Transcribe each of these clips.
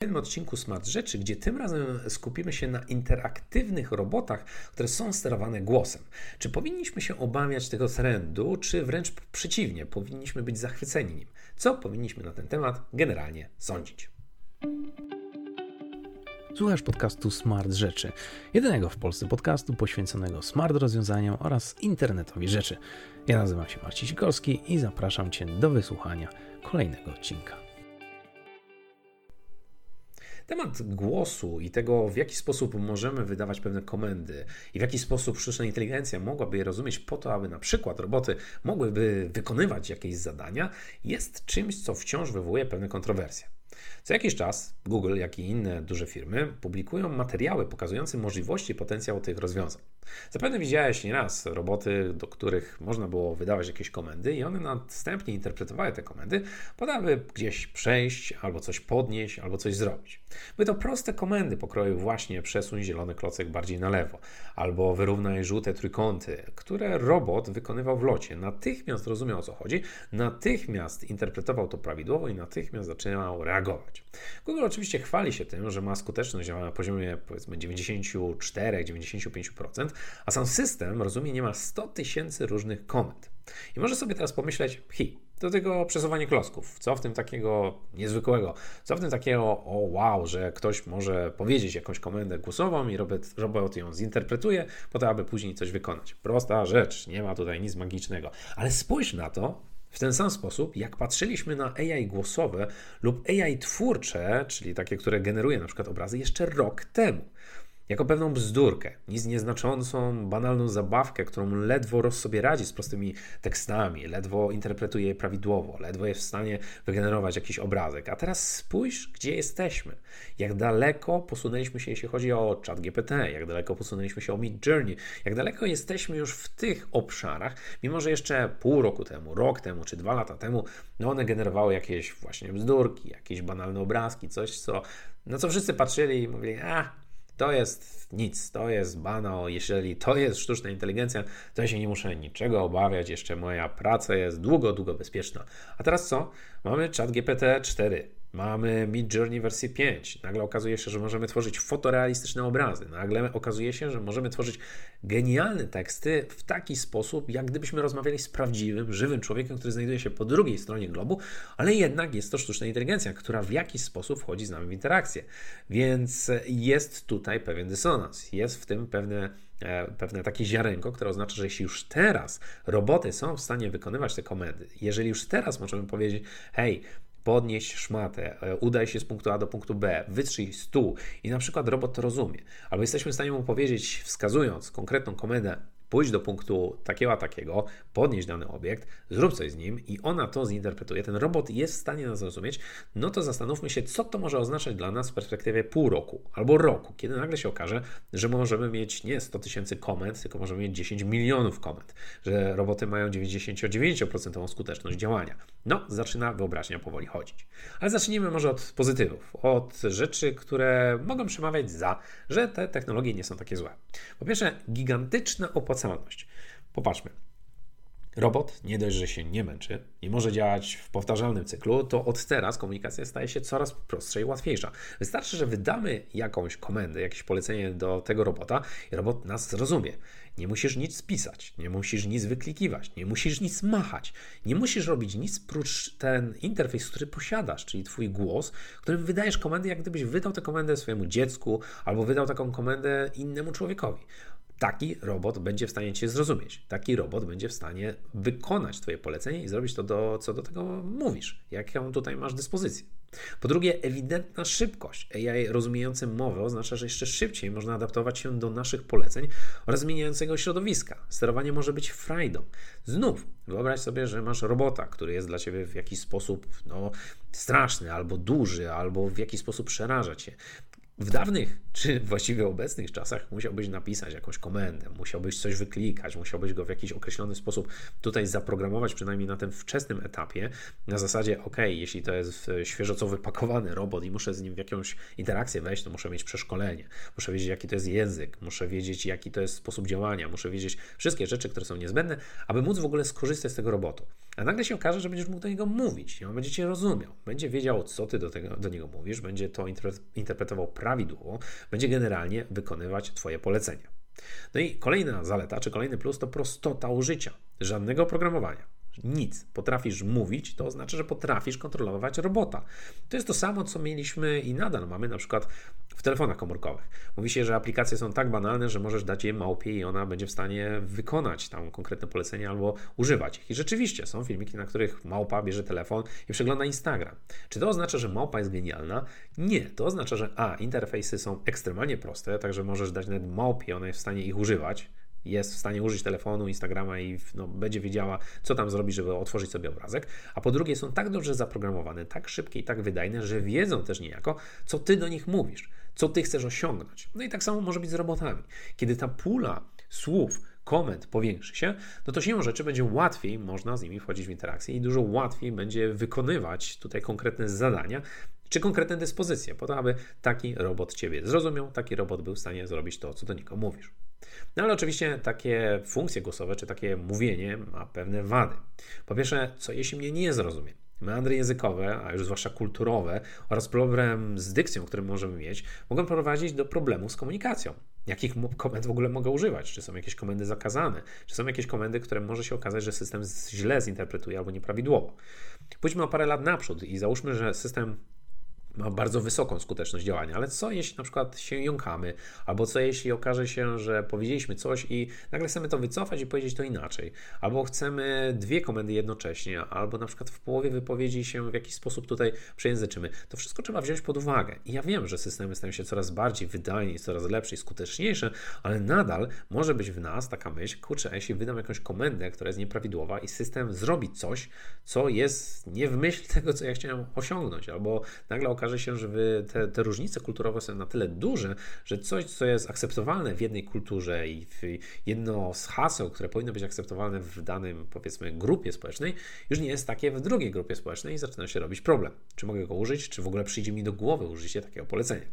kolejnym odcinku Smart Rzeczy, gdzie tym razem skupimy się na interaktywnych robotach, które są sterowane głosem. Czy powinniśmy się obawiać tego trendu, czy wręcz przeciwnie, powinniśmy być zachwyceni nim? Co powinniśmy na ten temat generalnie sądzić? Słuchasz podcastu Smart Rzeczy, jedynego w Polsce podcastu poświęconego smart rozwiązaniom oraz internetowi rzeczy. Ja nazywam się Marcin Sikorski i zapraszam Cię do wysłuchania kolejnego odcinka. Temat głosu i tego, w jaki sposób możemy wydawać pewne komendy i w jaki sposób sztuczna inteligencja mogłaby je rozumieć po to, aby na przykład roboty mogłyby wykonywać jakieś zadania, jest czymś, co wciąż wywołuje pewne kontrowersje. Co jakiś czas Google, jak i inne duże firmy publikują materiały pokazujące możliwości i potencjał tych rozwiązań. Zapewne widziałeś nieraz roboty, do których można było wydawać jakieś komendy i one następnie interpretowały te komendy, podały gdzieś przejść, albo coś podnieść, albo coś zrobić. Były to proste komendy pokroju właśnie przesuń zielony klocek bardziej na lewo, albo wyrównaj żółte trójkąty, które robot wykonywał w locie. Natychmiast rozumiał o co chodzi, natychmiast interpretował to prawidłowo i natychmiast zaczynał reagować. Google oczywiście chwali się tym, że ma skuteczność na poziomie powiedzmy 94-95%, a sam system rozumie niemal 100 tysięcy różnych komend. I może sobie teraz pomyśleć, hi, do tego przesuwanie klocków. Co w tym takiego niezwykłego? Co w tym takiego, o wow, że ktoś może powiedzieć jakąś komendę głosową i robot, robot ją zinterpretuje po to, aby później coś wykonać. Prosta rzecz, nie ma tutaj nic magicznego. Ale spójrz na to w ten sam sposób, jak patrzyliśmy na AI głosowe lub AI twórcze, czyli takie, które generuje na przykład obrazy jeszcze rok temu jako pewną bzdurkę, nic nieznaczącą, banalną zabawkę, którą ledwo roz sobie radzi z prostymi tekstami, ledwo interpretuje je prawidłowo, ledwo jest w stanie wygenerować jakiś obrazek. A teraz spójrz, gdzie jesteśmy. Jak daleko posunęliśmy się, jeśli chodzi o chat GPT, jak daleko posunęliśmy się o Mid Journey, jak daleko jesteśmy już w tych obszarach, mimo że jeszcze pół roku temu, rok temu czy dwa lata temu, no one generowały jakieś właśnie bzdurki, jakieś banalne obrazki, coś, co, na co wszyscy patrzyli i mówili, a to jest nic, to jest banał. Jeżeli to jest sztuczna inteligencja, to ja się nie muszę niczego obawiać. Jeszcze moja praca jest długo, długo bezpieczna. A teraz co? Mamy chat GPT 4. Mamy Mid Journey wersję 5. Nagle okazuje się, że możemy tworzyć fotorealistyczne obrazy. Nagle okazuje się, że możemy tworzyć genialne teksty w taki sposób, jak gdybyśmy rozmawiali z prawdziwym, żywym człowiekiem, który znajduje się po drugiej stronie globu, ale jednak jest to sztuczna inteligencja, która w jakiś sposób wchodzi z nami w interakcję. Więc jest tutaj pewien dysonans. Jest w tym pewne e, pewne takie ziarenko, które oznacza, że jeśli już teraz roboty są w stanie wykonywać te komendy, jeżeli już teraz możemy powiedzieć, hej, podnieść szmatę, e, udaj się z punktu A do punktu B, wytrzyj stół i na przykład robot to rozumie. Albo jesteśmy w stanie mu powiedzieć, wskazując konkretną komendę, pójdź do punktu takiego a takiego, podnieść dany obiekt, zrób coś z nim i ona to zinterpretuje, ten robot jest w stanie nas zrozumieć, no to zastanówmy się, co to może oznaczać dla nas w perspektywie pół roku albo roku, kiedy nagle się okaże, że możemy mieć nie 100 tysięcy komend, tylko możemy mieć 10 milionów komend, że roboty mają 99% skuteczność działania. No, zaczyna wyobraźnia powoli chodzić. Ale zacznijmy może od pozytywów, od rzeczy, które mogą przemawiać za, że te technologie nie są takie złe. Po pierwsze, gigantyczna opłacalność opłacalność. Popatrzmy. Robot nie dość, że się nie męczy, nie może działać w powtarzalnym cyklu, to od teraz komunikacja staje się coraz prostsza i łatwiejsza. Wystarczy, że wydamy jakąś komendę, jakieś polecenie do tego robota i robot nas zrozumie. Nie musisz nic spisać, nie musisz nic wyklikiwać, nie musisz nic machać, nie musisz robić nic prócz ten interfejs, który posiadasz, czyli Twój głos, którym wydajesz komendy, jak gdybyś wydał tę komendę swojemu dziecku albo wydał taką komendę innemu człowiekowi taki robot będzie w stanie Cię zrozumieć. Taki robot będzie w stanie wykonać Twoje polecenie i zrobić to, do, co do tego mówisz, jaką tutaj masz dyspozycję. Po drugie, ewidentna szybkość. AI rozumiejące mowę oznacza, że jeszcze szybciej można adaptować się do naszych poleceń oraz zmieniającego środowiska. Sterowanie może być frajdą. Znów, wyobraź sobie, że masz robota, który jest dla ciebie w jakiś sposób no, straszny, albo duży, albo w jakiś sposób przeraża cię W dawnych, czy właściwie obecnych czasach musiałbyś napisać jakąś komendę, musiałbyś coś wyklikać, musiałbyś go w jakiś określony sposób tutaj zaprogramować, przynajmniej na tym wczesnym etapie, na zasadzie, ok, jeśli to jest świeżo co wypakowany robot i muszę z nim w jakąś interakcję wejść, to muszę mieć przeszkolenie, muszę wiedzieć, jaki to jest język, muszę wiedzieć, jaki to jest sposób działania, muszę wiedzieć wszystkie rzeczy, które są niezbędne, aby móc w ogóle skorzystać z tego robotu. A nagle się okaże, że będziesz mógł do niego mówić on będzie cię rozumiał, będzie wiedział, co ty do, tego, do niego mówisz, będzie to interpretował prawidłowo, będzie generalnie wykonywać Twoje polecenia. No i kolejna zaleta, czy kolejny plus to prostota użycia. Żadnego oprogramowania nic. Potrafisz mówić, to oznacza, że potrafisz kontrolować robota. To jest to samo, co mieliśmy i nadal mamy na przykład w telefonach komórkowych. Mówi się, że aplikacje są tak banalne, że możesz dać je małpie i ona będzie w stanie wykonać tam konkretne polecenie albo używać ich. I rzeczywiście są filmiki, na których małpa bierze telefon i przegląda Instagram. Czy to oznacza, że małpa jest genialna? Nie. To oznacza, że a, interfejsy są ekstremalnie proste, także możesz dać nawet małpie, ona jest w stanie ich używać jest w stanie użyć telefonu, Instagrama i no, będzie wiedziała, co tam zrobić, żeby otworzyć sobie obrazek. A po drugie, są tak dobrze zaprogramowane, tak szybkie i tak wydajne, że wiedzą też niejako, co ty do nich mówisz, co ty chcesz osiągnąć. No i tak samo może być z robotami. Kiedy ta pula słów, komend powiększy się, no to siłą rzeczy będzie łatwiej można z nimi wchodzić w interakcję i dużo łatwiej będzie wykonywać tutaj konkretne zadania, czy konkretne dyspozycje, po to, aby taki robot Ciebie zrozumiał, taki robot był w stanie zrobić to, co do niego mówisz. No ale oczywiście takie funkcje głosowe, czy takie mówienie ma pewne wady. Po pierwsze, co jeśli mnie nie zrozumie? Meandry językowe, a już zwłaszcza kulturowe oraz problem z dykcją, który możemy mieć, mogą prowadzić do problemu z komunikacją. Jakich komend w ogóle mogę używać? Czy są jakieś komendy zakazane? Czy są jakieś komendy, które może się okazać, że system źle zinterpretuje albo nieprawidłowo? Pójdźmy o parę lat naprzód i załóżmy, że system ma bardzo wysoką skuteczność działania, ale co jeśli na przykład się jąkamy, albo co jeśli okaże się, że powiedzieliśmy coś i nagle chcemy to wycofać i powiedzieć to inaczej, albo chcemy dwie komendy jednocześnie, albo na przykład w połowie wypowiedzi się w jakiś sposób tutaj przejęzyczymy. To wszystko trzeba wziąć pod uwagę. I ja wiem, że systemy stają się coraz bardziej wydajne, coraz lepsze i skuteczniejsze, ale nadal może być w nas taka myśl, kurczę, jeśli wydam jakąś komendę, która jest nieprawidłowa i system zrobi coś, co jest nie w myśl tego, co ja chciałem osiągnąć, albo nagle okaże się, że te, te różnice kulturowe są na tyle duże, że coś, co jest akceptowalne w jednej kulturze i jedno z haseł, które powinno być akceptowalne w danym, powiedzmy, grupie społecznej, już nie jest takie w drugiej grupie społecznej i zaczyna się robić problem. Czy mogę go użyć, czy w ogóle przyjdzie mi do głowy użycie takiego polecenia.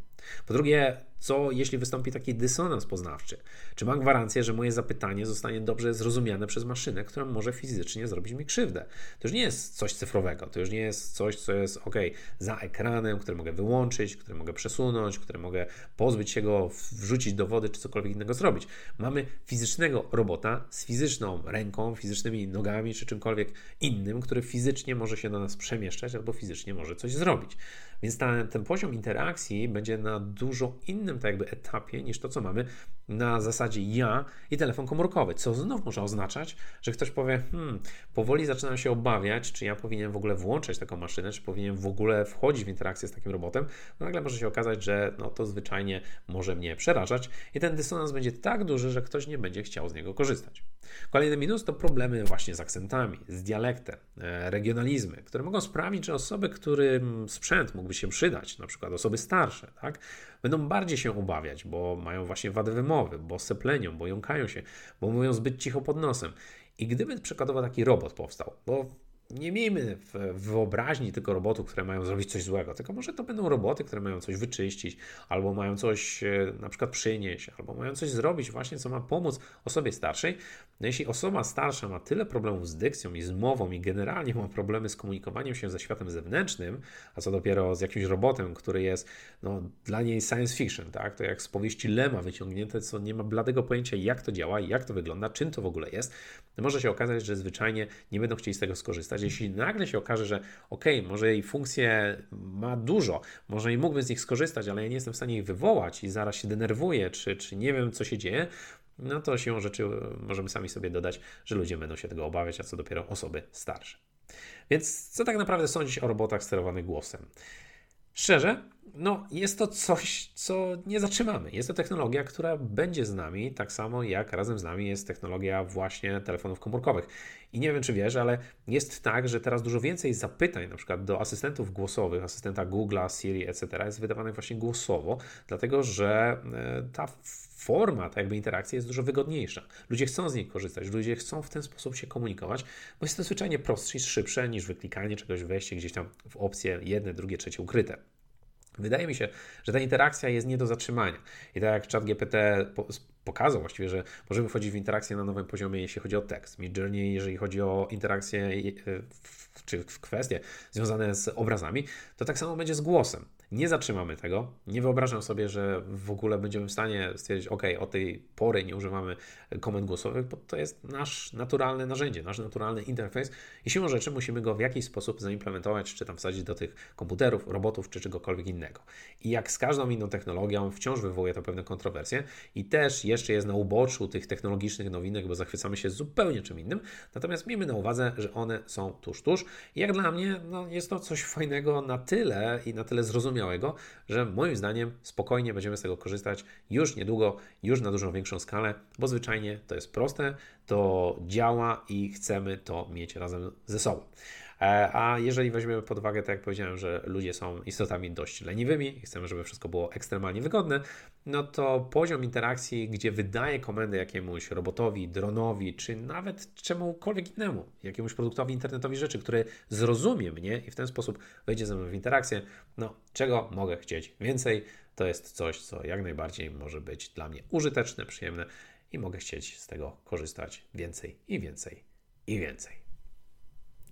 Po drugie, co jeśli wystąpi taki dysonans poznawczy? Czy mam gwarancję, że moje zapytanie zostanie dobrze zrozumiane przez maszynę, która może fizycznie zrobić mi krzywdę? To już nie jest coś cyfrowego, to już nie jest coś, co jest ok, za ekranem, które mogę wyłączyć, które mogę przesunąć, które mogę pozbyć się go, wrzucić do wody czy cokolwiek innego zrobić. Mamy fizycznego robota z fizyczną ręką, fizycznymi nogami czy czymkolwiek innym, który fizycznie może się do nas przemieszczać albo fizycznie może coś zrobić. Więc ta, ten poziom interakcji będzie na dużo innym tak jakby etapie niż to, co mamy na zasadzie ja i telefon komórkowy, co znów może oznaczać, że ktoś powie, hmm, powoli zaczynam się obawiać, czy ja powinien w ogóle włączać taką maszynę, czy powinien w ogóle wchodzić w interakcję z takim robotem. No, nagle może się okazać, że no, to zwyczajnie może mnie przerażać i ten dysonans będzie tak duży, że ktoś nie będzie chciał z niego korzystać. Kolejny minus to problemy właśnie z akcentami, z dialektem, e, regionalizmy, które mogą sprawić, że osoby, którym sprzęt mógłby się przydać, na przykład osoby starsze, tak, będą bardziej się obawiać, bo mają właśnie wady wymowy, bo seplenią, bo jąkają się, bo mówią zbyt cicho pod nosem. I gdyby przykładowo taki robot powstał, bo nie miejmy w wyobraźni tylko robotów, które mają zrobić coś złego, tylko może to będą roboty, które mają coś wyczyścić, albo mają coś e, na przykład przynieść, albo mają coś zrobić właśnie, co ma pomóc osobie starszej. No jeśli osoba starsza ma tyle problemów z dykcją i z mową i generalnie ma problemy z komunikowaniem się ze światem zewnętrznym, a co dopiero z jakimś robotem, który jest no, dla niej science fiction, tak? To jak z powieści Lema wyciągnięte, co nie ma bladego pojęcia, jak to działa, jak to wygląda, czym to w ogóle jest, może się okazać, że zwyczajnie nie będą chcieli z tego skorzystać jeśli nagle się okaże, że ok, może jej funkcje ma dużo, może i mógłbym z nich skorzystać, ale ja nie jestem w stanie ich wywołać i zaraz się denerwuję, czy, czy nie wiem, co się dzieje, no to się rzeczy możemy sami sobie dodać, że ludzie będą się tego obawiać, a co dopiero osoby starsze. Więc co tak naprawdę sądzić o robotach sterowanych głosem? Szczerze, no, jest to coś, co nie zatrzymamy. Jest to technologia, która będzie z nami, tak samo jak razem z nami jest technologia właśnie telefonów komórkowych. I nie wiem, czy wiesz, ale jest tak, że teraz dużo więcej zapytań, na przykład do asystentów głosowych, asystenta Google'a, Siri, etc., jest wydawanych właśnie głosowo, dlatego że e, ta forma, ta jakby interakcja jest dużo wygodniejsza. Ludzie chcą z niej korzystać, ludzie chcą w ten sposób się komunikować, bo jest to zwyczajnie prostsze i szybsze niż wyklikanie czegoś, wejście gdzieś tam w opcje jedne, drugie, trzecie ukryte. Wydaje mi się, że ta interakcja jest nie do zatrzymania. I tak jak ChatGPT pokazał właściwie, że możemy wchodzić w interakcję na nowym poziomie, jeśli chodzi o tekst. Midjourney, jeżeli chodzi o interakcję e, czy kwestie związane z obrazami, to tak samo będzie z głosem. Nie zatrzymamy tego. Nie wyobrażam sobie, że w ogóle będziemy w stanie stwierdzić, OK, od tej pory nie używamy komend głosowych, bo to jest nasz naturalne narzędzie, nasz naturalny interfejs i siłą rzeczy musimy go w jakiś sposób zaimplementować, czy tam wsadzić do tych komputerów, robotów, czy czegokolwiek innego. I jak z każdą inną technologią, wciąż wywołuje to pewne kontrowersje i też jeszcze jest na uboczu tych technologicznych nowinek, bo zachwycamy się zupełnie czym innym. Natomiast miejmy na uwadze, że one są tuż, tuż. I jak dla mnie, no, jest to coś fajnego na tyle i na tyle zrozumiałe, zrozumiałego, że moim zdaniem spokojnie będziemy z tego korzystać już niedługo, już na dużo większą skalę, bo zwyczajnie to jest proste, to działa i chcemy to mieć razem ze sobą. E, a jeżeli weźmiemy pod uwagę, tak jak powiedziałem, że ludzie są istotami dość leniwymi i chcemy, żeby wszystko było ekstremalnie wygodne, no to poziom interakcji, gdzie wydaje komendę jakiemuś robotowi, dronowi, czy nawet czemukolwiek innemu, jakiemuś produktowi internetowi rzeczy, który zrozumie mnie i w ten sposób wejdzie ze mną w interakcję, no czego mogę chcieć więcej, to jest coś, co jak najbardziej może być dla mnie użyteczne, przyjemne i mogę chcieć z tego korzystać więcej i więcej i więcej.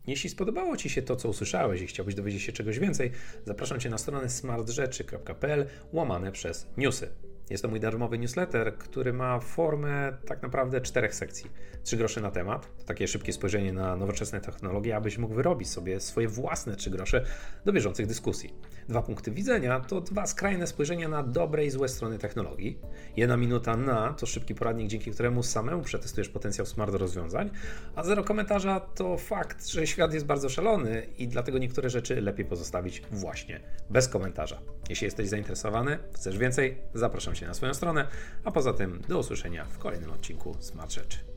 Jeśli spodobało Ci się to, co usłyszałeś i chciałbyś dowiedzieć się czegoś więcej, zapraszam Cię na stronę smartrzeczy.pl łamane przez newsy. Jest to mój darmowy newsletter, który ma formę tak naprawdę czterech sekcji. Trzy grosze na temat, to takie szybkie spojrzenie na nowoczesne technologie, abyś mógł wyrobić sobie swoje własne trzy grosze do bieżących dyskusji. Dwa punkty widzenia to dwa skrajne spojrzenia na dobre i złe strony technologii. Jedna minuta na to szybki poradnik, dzięki któremu samemu przetestujesz potencjał smart rozwiązań, a zero komentarza to fakt, że świat jest bardzo szalony i dlatego niektóre rzeczy lepiej pozostawić właśnie bez komentarza. Jeśli jesteś zainteresowany, chcesz więcej, zapraszam Cię na swoją stronę, a poza tym do usłyszenia w kolejnym odcinku Smart Rzeczy.